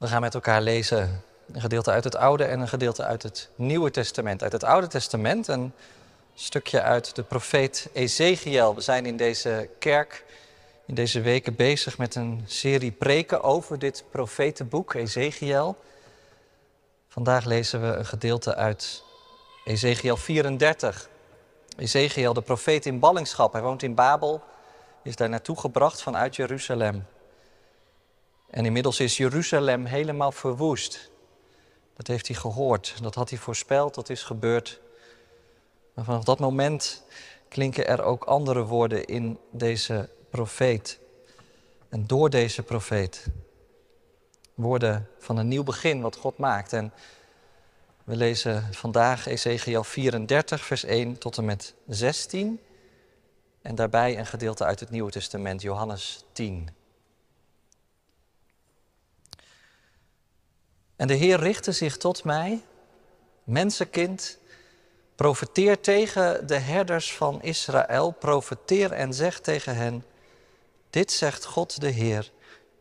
We gaan met elkaar lezen een gedeelte uit het Oude en een gedeelte uit het Nieuwe Testament. Uit het Oude Testament een stukje uit de profeet Ezekiel. We zijn in deze kerk in deze weken bezig met een serie preken over dit profetenboek Ezekiel. Vandaag lezen we een gedeelte uit Ezekiel 34. Ezekiel, de profeet in ballingschap. Hij woont in Babel, is daar naartoe gebracht vanuit Jeruzalem. En inmiddels is Jeruzalem helemaal verwoest. Dat heeft hij gehoord, dat had hij voorspeld, dat is gebeurd. Maar vanaf dat moment klinken er ook andere woorden in deze profeet. En door deze profeet. Woorden van een nieuw begin wat God maakt. En we lezen vandaag Ezekiel 34, vers 1 tot en met 16. En daarbij een gedeelte uit het Nieuwe Testament, Johannes 10. En de Heer richtte zich tot mij, mensenkind, profeteer tegen de herders van Israël, profeteer en zeg tegen hen, dit zegt God de Heer,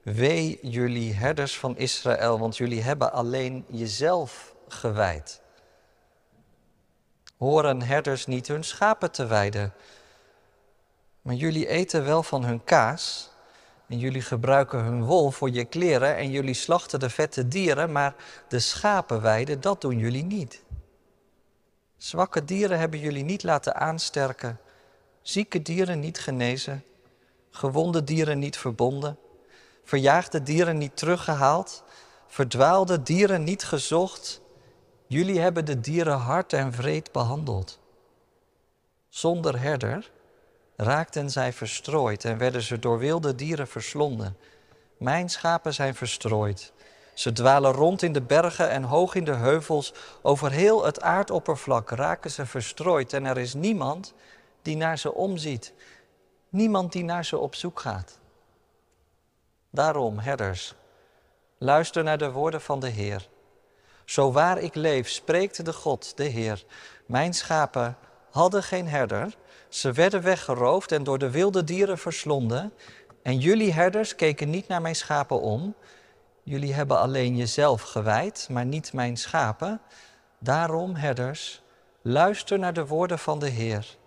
wee jullie herders van Israël, want jullie hebben alleen jezelf gewijd. Horen herders niet hun schapen te weiden, maar jullie eten wel van hun kaas en jullie gebruiken hun wol voor je kleren en jullie slachten de vette dieren, maar de schapen weiden, dat doen jullie niet. Zwakke dieren hebben jullie niet laten aansterken, zieke dieren niet genezen, gewonde dieren niet verbonden, verjaagde dieren niet teruggehaald, verdwaalde dieren niet gezocht. Jullie hebben de dieren hard en vreed behandeld. Zonder herder raakten zij verstrooid en werden ze door wilde dieren verslonden. Mijn schapen zijn verstrooid. Ze dwalen rond in de bergen en hoog in de heuvels. Over heel het aardoppervlak raken ze verstrooid en er is niemand die naar ze omziet. Niemand die naar ze op zoek gaat. Daarom, herders, luister naar de woorden van de Heer. Zo waar ik leef, spreekt de God, de Heer. Mijn schapen hadden geen herder ze werden weggeroofd en door de wilde dieren verslonden. En jullie herders keken niet naar mijn schapen om. Jullie hebben alleen jezelf gewijd, maar niet mijn schapen. Daarom, herders, luister naar de woorden van de Heer.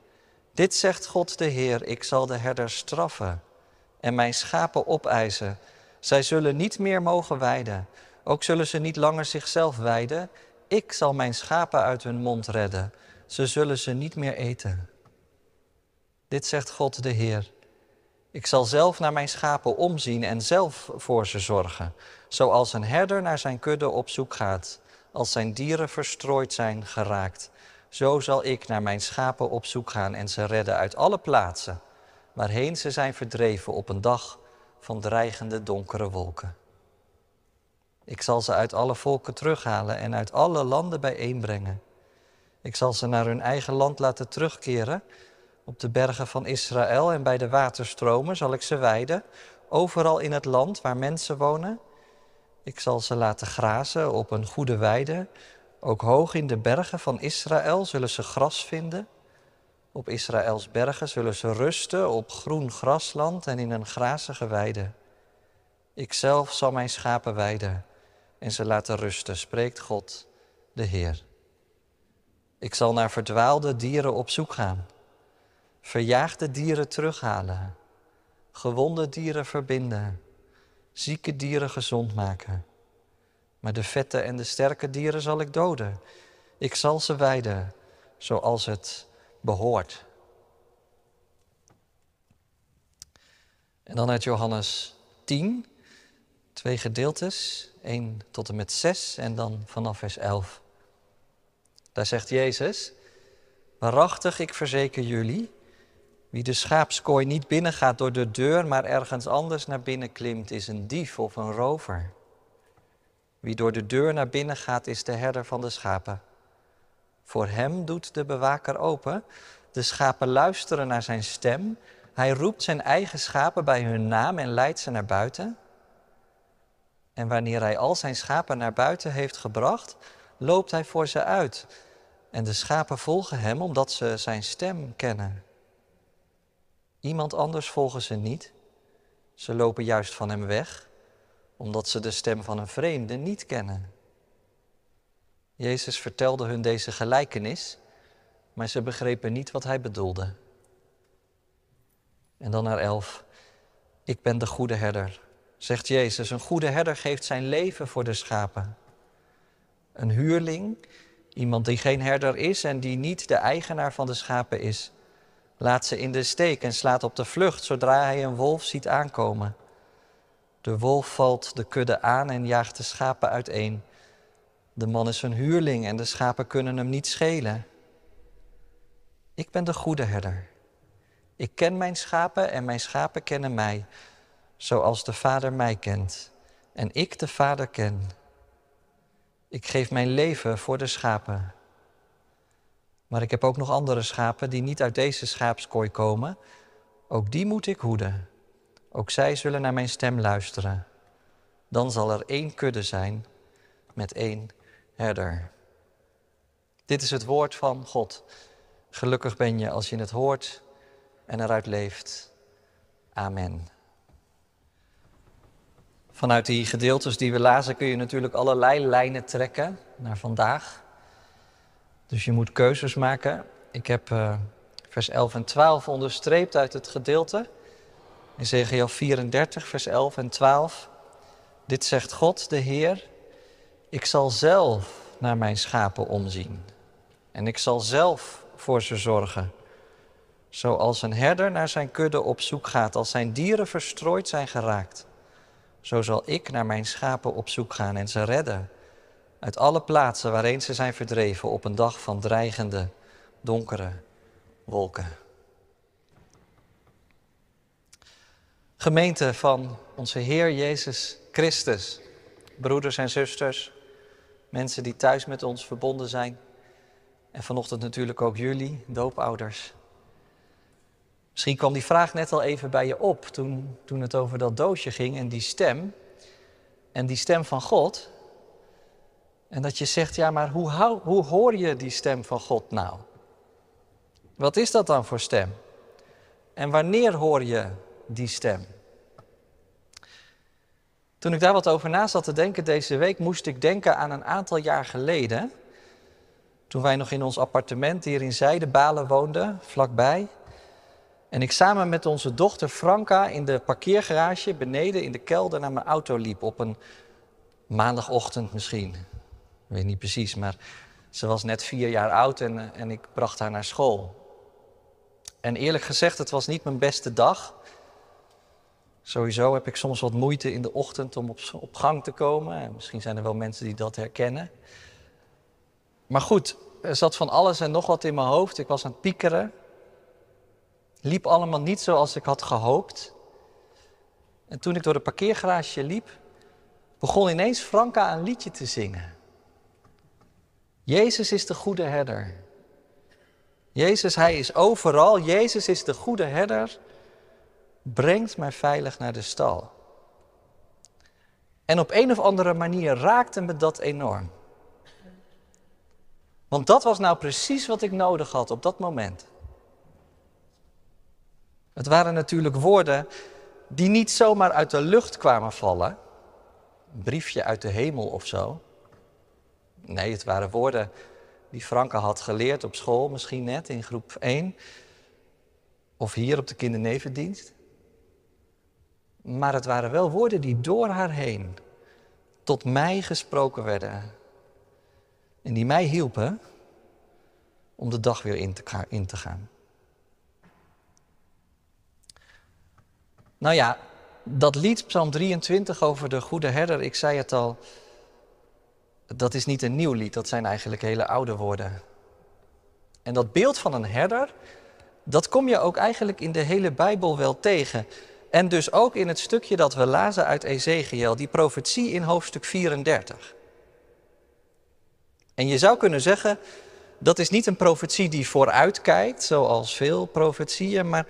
Dit zegt God de Heer, ik zal de herders straffen en mijn schapen opeisen. Zij zullen niet meer mogen weiden, ook zullen ze niet langer zichzelf weiden. Ik zal mijn schapen uit hun mond redden, ze zullen ze niet meer eten. Dit zegt God de Heer. Ik zal zelf naar mijn schapen omzien en zelf voor ze zorgen, zoals een herder naar zijn kudde op zoek gaat, als zijn dieren verstrooid zijn geraakt. Zo zal ik naar mijn schapen op zoek gaan en ze redden uit alle plaatsen, waarheen ze zijn verdreven op een dag van dreigende donkere wolken. Ik zal ze uit alle volken terughalen en uit alle landen bijeenbrengen. Ik zal ze naar hun eigen land laten terugkeren op de bergen van Israël en bij de waterstromen zal ik ze weiden, overal in het land waar mensen wonen. Ik zal ze laten grazen op een goede weide. Ook hoog in de bergen van Israël zullen ze gras vinden. Op Israëls bergen zullen ze rusten op groen grasland en in een grazige weide. Ikzelf zal mijn schapen weiden en ze laten rusten, spreekt God, de Heer. Ik zal naar verdwaalde dieren op zoek gaan verjaagde dieren terughalen, gewonde dieren verbinden, zieke dieren gezond maken. Maar de vette en de sterke dieren zal ik doden. Ik zal ze weiden zoals het behoort. En dan uit Johannes 10, twee gedeeltes, 1 tot en met 6 en dan vanaf vers 11. Daar zegt Jezus, waarachtig ik verzeker jullie, wie de schaapskooi niet binnengaat door de deur, maar ergens anders naar binnen klimt, is een dief of een rover. Wie door de deur naar binnen gaat, is de herder van de schapen. Voor hem doet de bewaker open. De schapen luisteren naar zijn stem. Hij roept zijn eigen schapen bij hun naam en leidt ze naar buiten. En wanneer hij al zijn schapen naar buiten heeft gebracht, loopt hij voor ze uit. En de schapen volgen hem omdat ze zijn stem kennen. Iemand anders volgen ze niet. Ze lopen juist van hem weg, omdat ze de stem van een vreemde niet kennen. Jezus vertelde hun deze gelijkenis, maar ze begrepen niet wat hij bedoelde. En dan naar elf. Ik ben de goede herder, zegt Jezus. Een goede herder geeft zijn leven voor de schapen. Een huurling, iemand die geen herder is en die niet de eigenaar van de schapen is, laat ze in de steek en slaat op de vlucht zodra hij een wolf ziet aankomen. De wolf valt de kudde aan en jaagt de schapen uiteen. De man is een huurling en de schapen kunnen hem niet schelen. Ik ben de goede herder. Ik ken mijn schapen en mijn schapen kennen mij, zoals de Vader mij kent en ik de Vader ken. Ik geef mijn leven voor de schapen. Maar ik heb ook nog andere schapen die niet uit deze schaapskooi komen. Ook die moet ik hoeden. Ook zij zullen naar mijn stem luisteren. Dan zal er één kudde zijn met één herder. Dit is het woord van God. Gelukkig ben je als je het hoort en eruit leeft. Amen. Vanuit die gedeeltes die we lazen kun je natuurlijk allerlei lijnen trekken naar vandaag. Dus je moet keuzes maken. Ik heb uh, vers 11 en 12 onderstreept uit het gedeelte. Ezekiel 34, vers 11 en 12. Dit zegt God, de Heer, ik zal zelf naar mijn schapen omzien. En ik zal zelf voor ze zorgen. Zoals een herder naar zijn kudde op zoek gaat als zijn dieren verstrooid zijn geraakt. Zo zal ik naar mijn schapen op zoek gaan en ze redden. Uit alle plaatsen waarheen ze zijn verdreven op een dag van dreigende, donkere wolken. Gemeente van onze Heer Jezus Christus, broeders en zusters, mensen die thuis met ons verbonden zijn. En vanochtend natuurlijk ook jullie, doopouders. Misschien kwam die vraag net al even bij je op toen, toen het over dat doosje ging en die stem. En die stem van God. En dat je zegt, ja, maar hoe, hoe hoor je die stem van God nou? Wat is dat dan voor stem? En wanneer hoor je die stem? Toen ik daar wat over na zat te denken deze week, moest ik denken aan een aantal jaar geleden. Toen wij nog in ons appartement hier in Zijdebalen woonden, vlakbij. En ik samen met onze dochter Franka in de parkeergarage beneden in de kelder naar mijn auto liep. Op een maandagochtend misschien. Ik weet niet precies, maar ze was net vier jaar oud en, en ik bracht haar naar school. En eerlijk gezegd, het was niet mijn beste dag. Sowieso heb ik soms wat moeite in de ochtend om op, op gang te komen. En misschien zijn er wel mensen die dat herkennen. Maar goed, er zat van alles en nog wat in mijn hoofd. Ik was aan het piekeren. Liep allemaal niet zoals ik had gehoopt. En toen ik door de parkeergarage liep, begon ineens Franka een liedje te zingen. Jezus is de goede herder. Jezus, hij is overal. Jezus is de goede herder brengt mij veilig naar de stal. En op een of andere manier raakte me dat enorm. Want dat was nou precies wat ik nodig had op dat moment. Het waren natuurlijk woorden die niet zomaar uit de lucht kwamen vallen. Een briefje uit de hemel of zo. Nee, het waren woorden die Franke had geleerd op school, misschien net in groep 1. Of hier op de kindernevendienst. Maar het waren wel woorden die door haar heen tot mij gesproken werden. En die mij hielpen om de dag weer in te, in te gaan. Nou ja, dat lied, Psalm 23 over de goede herder, ik zei het al, dat is niet een nieuw lied, dat zijn eigenlijk hele oude woorden. En dat beeld van een herder, dat kom je ook eigenlijk in de hele Bijbel wel tegen. En dus ook in het stukje dat we lazen uit Ezekiel, die profetie in hoofdstuk 34. En je zou kunnen zeggen, dat is niet een profetie die vooruitkijkt, zoals veel profetieën, maar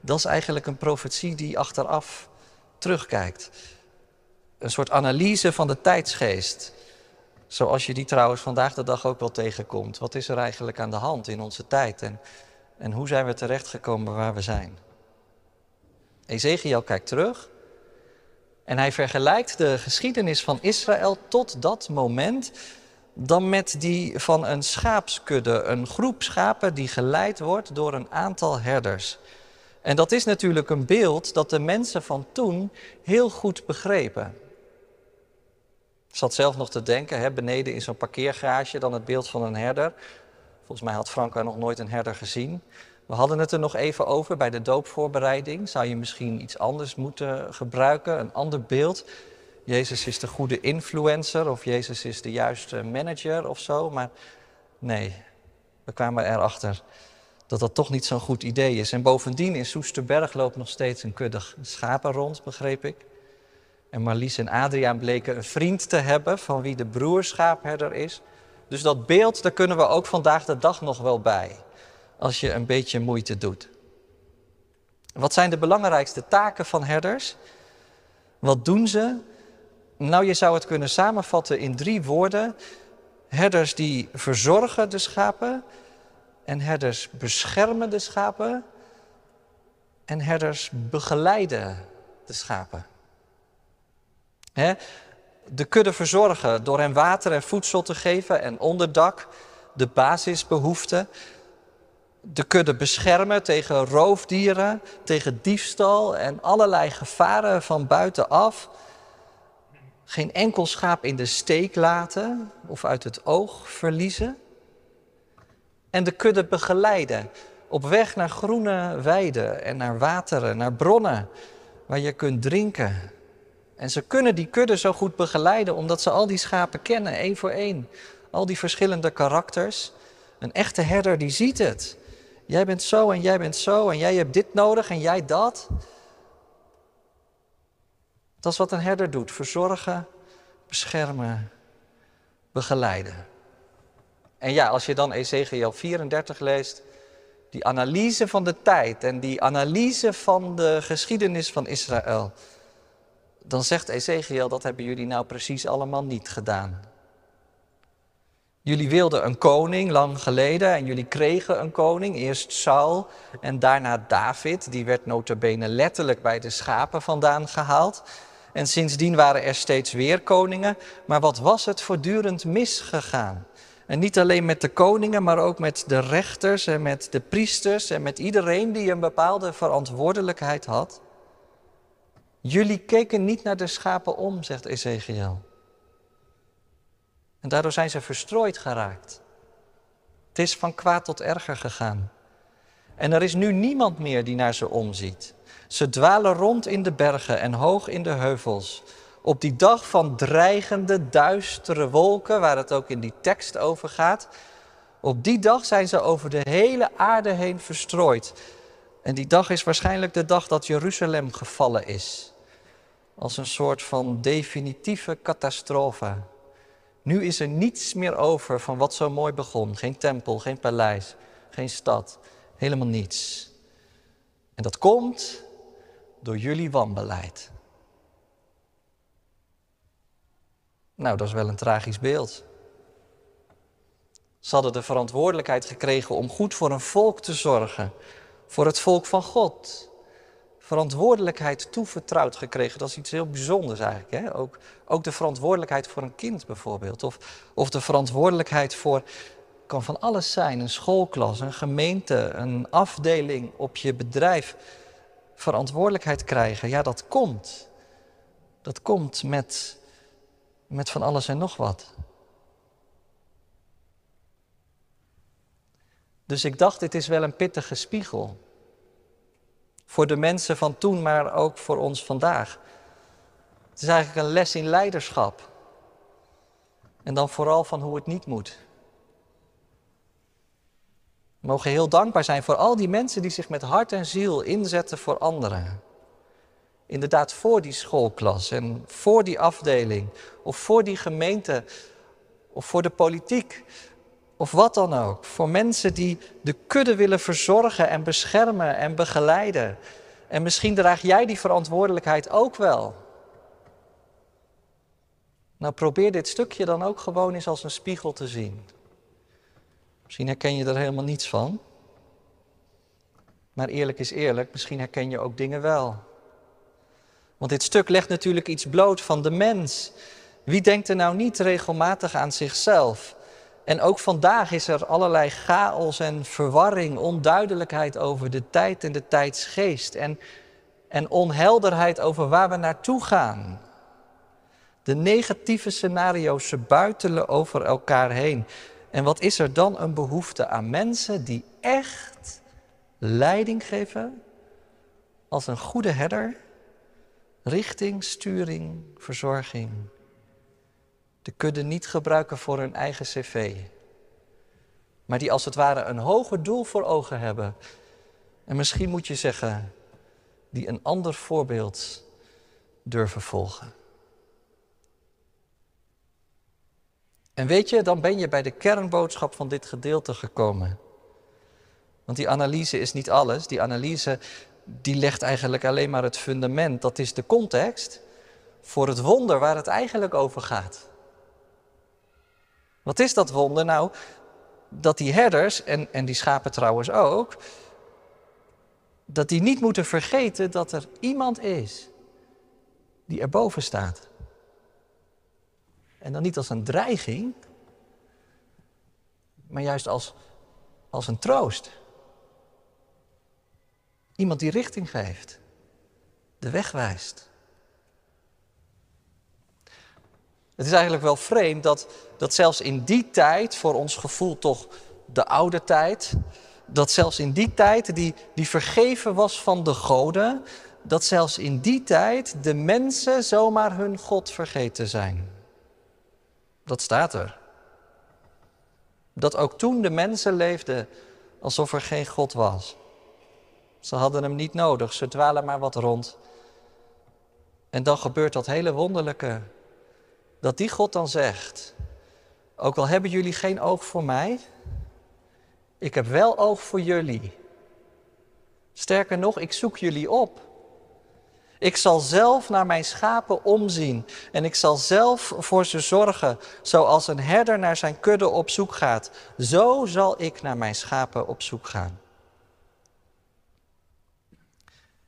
dat is eigenlijk een profetie die achteraf terugkijkt. Een soort analyse van de tijdsgeest. Zoals je die trouwens vandaag de dag ook wel tegenkomt. Wat is er eigenlijk aan de hand in onze tijd en, en hoe zijn we terechtgekomen waar we zijn? Ezekiel kijkt terug En hij vergelijkt de geschiedenis van Israël tot dat moment dan met die van een schaapskudde, een groep schapen die geleid wordt door een aantal herders. En dat is natuurlijk een beeld dat de mensen van toen heel goed begrepen. Zat zelf nog te denken, hè, beneden in zo'n parkeergarage, dan het beeld van een herder. Volgens mij had Franka nog nooit een herder gezien. We hadden het er nog even over bij de doopvoorbereiding. Zou je misschien iets anders moeten gebruiken, een ander beeld? Jezus is de goede influencer of Jezus is de juiste manager of zo. Maar nee, we kwamen erachter dat dat toch niet zo'n goed idee is. En bovendien in Soesterberg loopt nog steeds een kudde schapen rond, begreep ik. En Marlies en Adriaan bleken een vriend te hebben van wie de broer schaapherder is. Dus dat beeld, daar kunnen we ook vandaag de dag nog wel bij, als je een beetje moeite doet. Wat zijn de belangrijkste taken van herders? Wat doen ze? Nou, je zou het kunnen samenvatten in drie woorden. Herders die verzorgen de schapen, en herders beschermen de schapen, en herders begeleiden de schapen. De kudde verzorgen door hen water en voedsel te geven en onderdak, de basisbehoeften. De kudde beschermen tegen roofdieren, tegen diefstal en allerlei gevaren van buitenaf. Geen enkel schaap in de steek laten of uit het oog verliezen. En de kudde begeleiden op weg naar groene weiden en naar wateren, naar bronnen waar je kunt drinken. En ze kunnen die kudde zo goed begeleiden omdat ze al die schapen kennen, één voor één. Al die verschillende karakters. Een echte herder die ziet het. Jij bent zo en jij bent zo en jij hebt dit nodig en jij dat. Dat is wat een herder doet: verzorgen, beschermen, begeleiden. En ja, als je dan Ezekiel 34 leest, die analyse van de tijd en die analyse van de geschiedenis van Israël, dan zegt Ezekiel, dat hebben jullie nou precies allemaal niet gedaan. Jullie wilden een koning lang geleden en jullie kregen een koning, eerst Saul en daarna David. Die werd notabene letterlijk bij de schapen vandaan gehaald. En sindsdien waren er steeds weer koningen. Maar wat was het voortdurend misgegaan? En niet alleen met de koningen, maar ook met de rechters en met de priesters en met iedereen die een bepaalde verantwoordelijkheid had. Jullie keken niet naar de schapen om, zegt Ezekiel. En daardoor zijn ze verstrooid geraakt. Het is van kwaad tot erger gegaan. En er is nu niemand meer die naar ze omziet. Ze dwalen rond in de bergen en hoog in de heuvels. Op die dag van dreigende, duistere wolken, waar het ook in die tekst over gaat. Op die dag zijn ze over de hele aarde heen verstrooid. En die dag is waarschijnlijk de dag dat Jeruzalem gevallen is. Als een soort van definitieve catastrofe. Nu is er niets meer over van wat zo mooi begon. Geen tempel, geen paleis, geen stad. Helemaal niets. En dat komt door jullie wanbeleid. Nou, dat is wel een tragisch beeld. Ze hadden de verantwoordelijkheid gekregen om goed voor een volk te zorgen. Voor het volk van God. Verantwoordelijkheid toevertrouwd gekregen. Dat is iets heel bijzonders eigenlijk. Hè? Ook, ook de verantwoordelijkheid voor een kind bijvoorbeeld. Of, of de verantwoordelijkheid voor, kan van alles zijn. Een schoolklas, een gemeente, een afdeling op je bedrijf. Verantwoordelijkheid krijgen, ja dat komt. Dat komt met met van alles en nog wat. Dus ik dacht, dit is wel een pittige spiegel. Voor de mensen van toen, maar ook voor ons vandaag. Het is eigenlijk een les in leiderschap. En dan vooral van hoe het niet moet. We mogen heel dankbaar zijn voor al die mensen die zich met hart en ziel inzetten voor anderen inderdaad voor die schoolklas en voor die afdeling of voor die gemeente of voor de politiek of wat dan ook. Voor mensen die de kudde willen verzorgen en beschermen en begeleiden. En misschien draag jij die verantwoordelijkheid ook wel. Nou, probeer dit stukje dan ook gewoon eens als een spiegel te zien. Misschien herken je er helemaal niets van. Maar eerlijk is eerlijk, misschien herken je ook dingen wel. Want dit stuk legt natuurlijk iets bloot van de mens. Wie denkt er nou niet regelmatig aan zichzelf? En ook vandaag is er allerlei chaos en verwarring, onduidelijkheid over de tijd en de tijdsgeest. En, en onhelderheid over waar we naartoe gaan. De negatieve scenario's ze buitelen over elkaar heen. En wat is er dan een behoefte aan mensen die echt leiding geven als een goede herder? Richting, sturing, verzorging. De kudde niet gebruiken voor hun eigen cv. Maar die als het ware een hoger doel voor ogen hebben. En misschien moet je zeggen, die een ander voorbeeld durven volgen. En weet je, dan ben je bij de kernboodschap van dit gedeelte gekomen. Want die analyse is niet alles. Die analyse die legt eigenlijk alleen maar het fundament. Dat is de context voor het wonder waar het eigenlijk over gaat. Wat is dat wonder? Nou, dat die herders, en, en die schapen trouwens ook, dat die niet moeten vergeten dat er iemand is die erboven staat. En dan niet als een dreiging, maar juist als, als een troost. Iemand die richting geeft, de weg wijst. Het is eigenlijk wel vreemd dat, dat zelfs in die tijd, voor ons gevoel toch de oude tijd, dat zelfs in die tijd, die, die vergeven was van de goden, dat zelfs in die tijd de mensen zomaar hun God vergeten zijn. Dat staat er. Dat ook toen de mensen leefden alsof er geen God was. Ze hadden hem niet nodig, ze dwalen maar wat rond. En dan gebeurt dat hele wonderlijke. Dat die God dan zegt, ook al hebben jullie geen oog voor mij, ik heb wel oog voor jullie. Sterker nog, ik zoek jullie op. Ik zal zelf naar mijn schapen omzien en ik zal zelf voor ze zorgen, zoals een herder naar zijn kudde op zoek gaat. Zo zal ik naar mijn schapen op zoek gaan.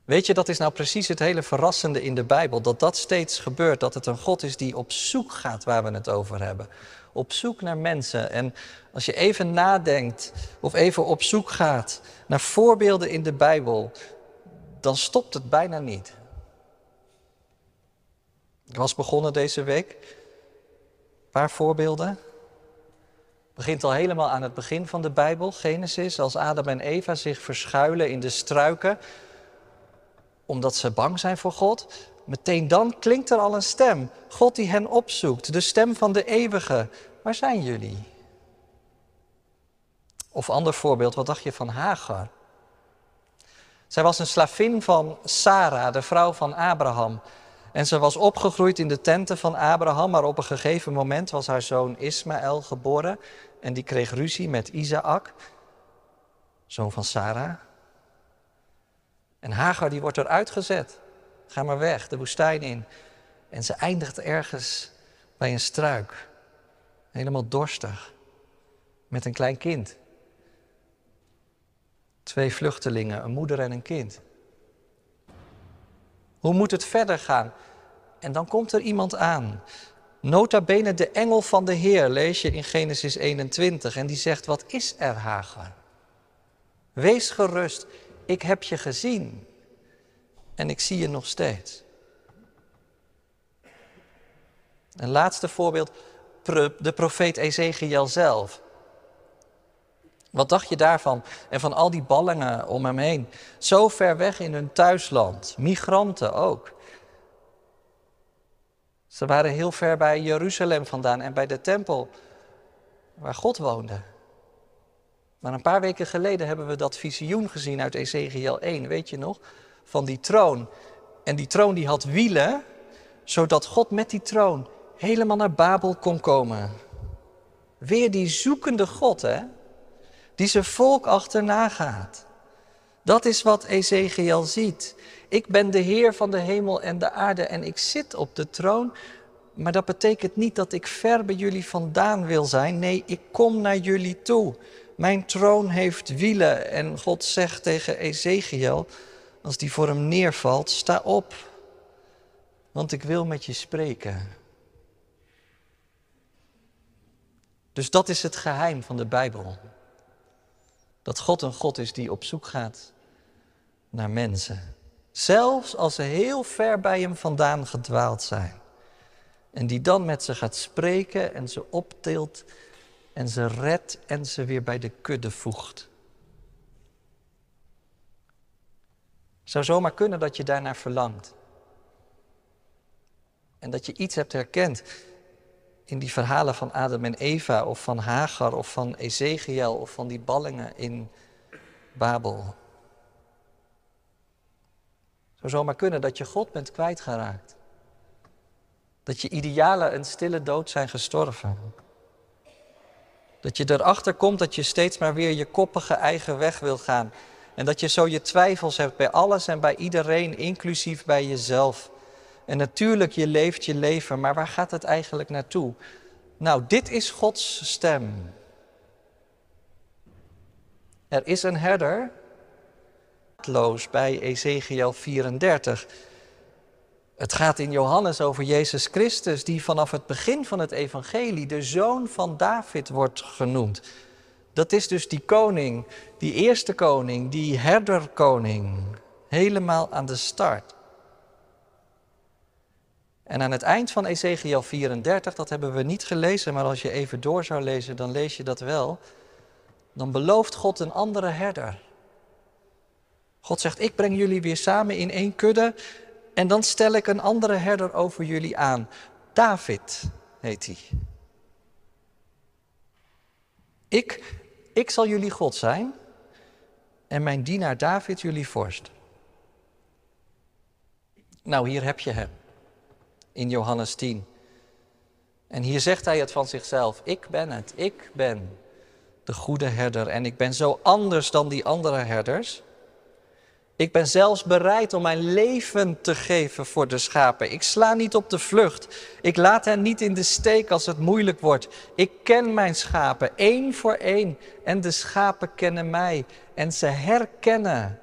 Weet je, dat is nou precies het hele verrassende in de Bijbel, dat dat steeds gebeurt, dat het een God is die op zoek gaat waar we het over hebben. Op zoek naar mensen. En als je even nadenkt of even op zoek gaat naar voorbeelden in de Bijbel, dan stopt het bijna niet. Ik was begonnen deze week. Een paar voorbeelden. Begint al helemaal aan het begin van de Bijbel, Genesis, als Adam en Eva zich verschuilen in de struiken omdat ze bang zijn voor God. Meteen dan klinkt er al een stem. God die hen opzoekt, de stem van de eeuwige. Waar zijn jullie? Of ander voorbeeld, wat dacht je van Hagar? Zij was een slavin van Sarah, de vrouw van Abraham. En ze was opgegroeid in de tenten van Abraham, maar op een gegeven moment was haar zoon Ismaël geboren. En die kreeg ruzie met Isaac, zoon van Sarah. En Hagar die wordt eruit gezet. Ga maar weg, de woestijn in. En ze eindigt ergens bij een struik. Helemaal dorstig. Met een klein kind. Twee vluchtelingen, een moeder en een kind. Hoe moet het verder gaan? En dan komt er iemand aan. Nota bene de engel van de Heer, lees je in Genesis 21. En die zegt, wat is er Hagar? Wees gerust, ik heb je gezien en ik zie je nog steeds. Een laatste voorbeeld, de profeet Ezekiel zelf. Wat dacht je daarvan? En van al die ballingen om hem heen. Zo ver weg in hun thuisland. Migranten ook. Ze waren heel ver bij Jeruzalem vandaan en bij de tempel waar God woonde. Maar een paar weken geleden hebben we dat visioen gezien uit Ezekiel 1, weet je nog? Van die troon. En die troon die had wielen, zodat God met die troon helemaal naar Babel kon komen. Weer die zoekende God, hè? Die zijn volk achterna gaat. Dat is wat Ezekiel ziet. Ik ben de Heer van de hemel en de aarde en ik zit op de troon. Maar dat betekent niet dat ik ver bij jullie vandaan wil zijn. Nee, ik kom naar jullie toe. Mijn troon heeft wielen. En God zegt tegen Ezekiel, als die voor hem neervalt, sta op. want ik wil met je spreken. Dus dat is het geheim van de Bijbel. Dat God een God is die op zoek gaat naar mensen. Zelfs als ze heel ver bij hem vandaan gedwaald zijn. En die dan met ze gaat spreken en ze optilt en ze redt en ze weer bij de kudde voegt. zou zomaar kunnen dat je daarnaar verlangt. En dat je iets hebt herkend in die verhalen van Adam en Eva, of van Hagar, of van Ezekiel, of van die ballingen in Babel. zou zomaar kunnen dat je God bent kwijtgeraakt. Dat je idealen een stille dood zijn gestorven. Dat je erachter komt dat je steeds maar weer je koppige eigen weg wil gaan. En dat je zo je twijfels hebt bij alles en bij iedereen, inclusief bij jezelf. En natuurlijk, je leeft je leven, maar waar gaat het eigenlijk naartoe? Nou, dit is Gods stem. Er is een herder, bij Ezekiel 34. Het gaat in Johannes over Jezus Christus, die vanaf het begin van het evangelie de zoon van David wordt genoemd. Dat is dus die koning, die eerste koning, die herderkoning, helemaal aan de start. En aan het eind van Ezekiel 34, dat hebben we niet gelezen, maar als je even door zou lezen, dan lees je dat wel. Dan belooft God een andere herder. God zegt, ik breng jullie weer samen in één kudde en dan stel ik een andere herder over jullie aan. David heet hij. Ik, ik zal jullie God zijn en mijn dienaar David jullie vorst. Nou, hier heb je hem in Johannes 10. En hier zegt hij het van zichzelf: Ik ben het, ik ben de goede herder en ik ben zo anders dan die andere herders. Ik ben zelfs bereid om mijn leven te geven voor de schapen. Ik sla niet op de vlucht. Ik laat hen niet in de steek als het moeilijk wordt. Ik ken mijn schapen, één voor één. En de schapen kennen mij. En ze herkennen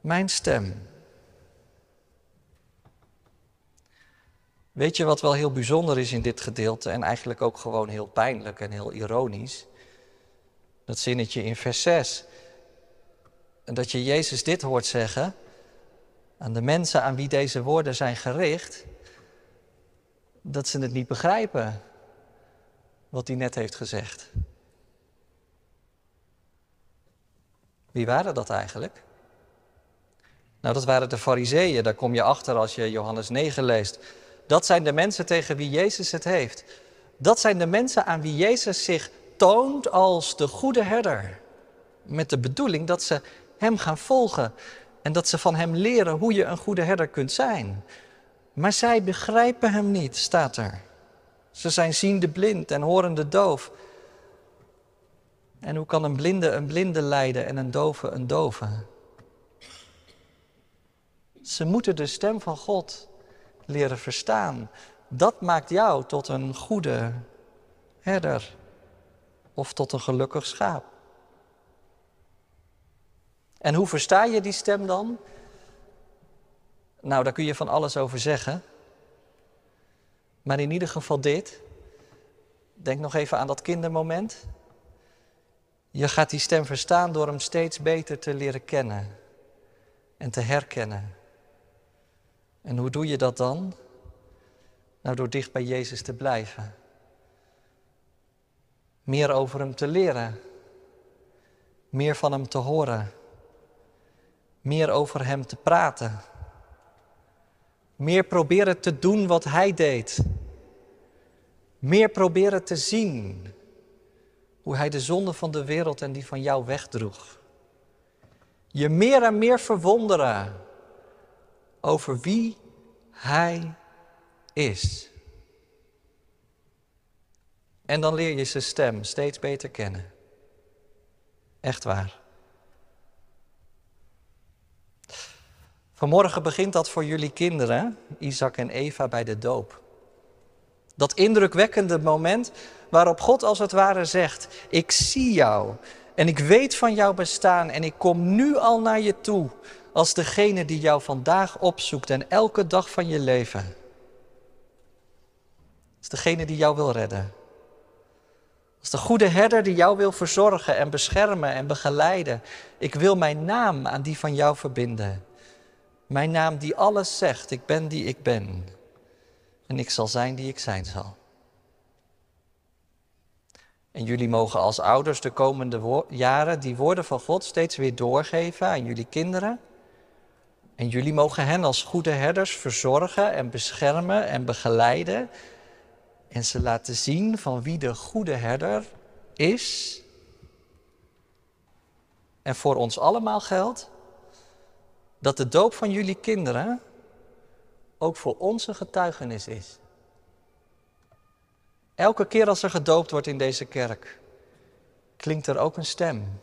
mijn stem. Weet je wat wel heel bijzonder is in dit gedeelte en eigenlijk ook gewoon heel pijnlijk en heel ironisch? Dat zinnetje in vers 6. En dat je Jezus dit hoort zeggen aan de mensen aan wie deze woorden zijn gericht, dat ze het niet begrijpen wat hij net heeft gezegd. Wie waren dat eigenlijk? Nou, dat waren de Fariseeën. Daar kom je achter als je Johannes 9 leest. Dat zijn de mensen tegen wie Jezus het heeft. Dat zijn de mensen aan wie Jezus zich toont als de goede herder. Met de bedoeling dat ze Hem gaan volgen en dat ze van Hem leren hoe je een goede herder kunt zijn. Maar zij begrijpen Hem niet, staat er. Ze zijn ziende blind en horende doof. En hoe kan een blinde een blinde leiden en een dove een dove? Ze moeten de stem van God leren verstaan. Dat maakt jou tot een goede herder of tot een gelukkig schaap. En hoe versta je die stem dan? Nou, daar kun je van alles over zeggen. Maar in ieder geval dit. Denk nog even aan dat kindermoment. Je gaat die stem verstaan door hem steeds beter te leren kennen en te herkennen. En hoe doe je dat dan? Nou, door dicht bij Jezus te blijven. Meer over Hem te leren. Meer van Hem te horen. Meer over Hem te praten. Meer proberen te doen wat Hij deed. Meer proberen te zien hoe Hij de zonde van de wereld en die van jou wegdroeg. Je meer en meer verwonderen over wie Hij is. En dan leer je zijn stem steeds beter kennen. Echt waar. Vanmorgen begint dat voor jullie kinderen, Isaac en Eva, bij de doop. Dat indrukwekkende moment waarop God als het ware zegt: Ik zie jou en ik weet van jouw bestaan en ik kom nu al naar je toe als degene die jou vandaag opzoekt en elke dag van je leven. Als degene die jou wil redden. Als de goede herder die jou wil verzorgen en beschermen en begeleiden. Ik wil mijn naam aan die van jou verbinden. Mijn naam die alles zegt, ik ben die ik ben. En ik zal zijn die ik zijn zal. En jullie mogen als ouders de komende jaren die woorden van God steeds weer doorgeven aan jullie kinderen. En jullie mogen hen als goede herders verzorgen en beschermen en begeleiden. En ze laten zien van wie de goede herder is. En voor ons allemaal geldt dat de doop van jullie kinderen ook voor onze getuigenis is. Elke keer als er gedoopt wordt in deze kerk, klinkt er ook een stem.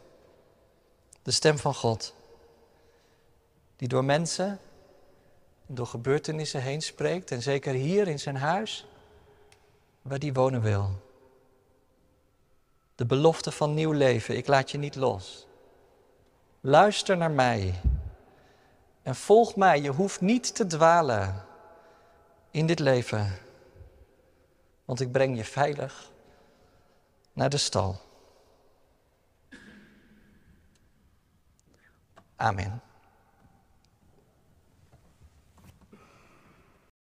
De stem van God. Die door mensen, door gebeurtenissen heen spreekt. En zeker hier in zijn huis, waar die wonen wil. De belofte van nieuw leven, ik laat je niet los. Luister naar mij en volg mij. Je hoeft niet te dwalen in dit leven, want ik breng je veilig naar de stal. Amen.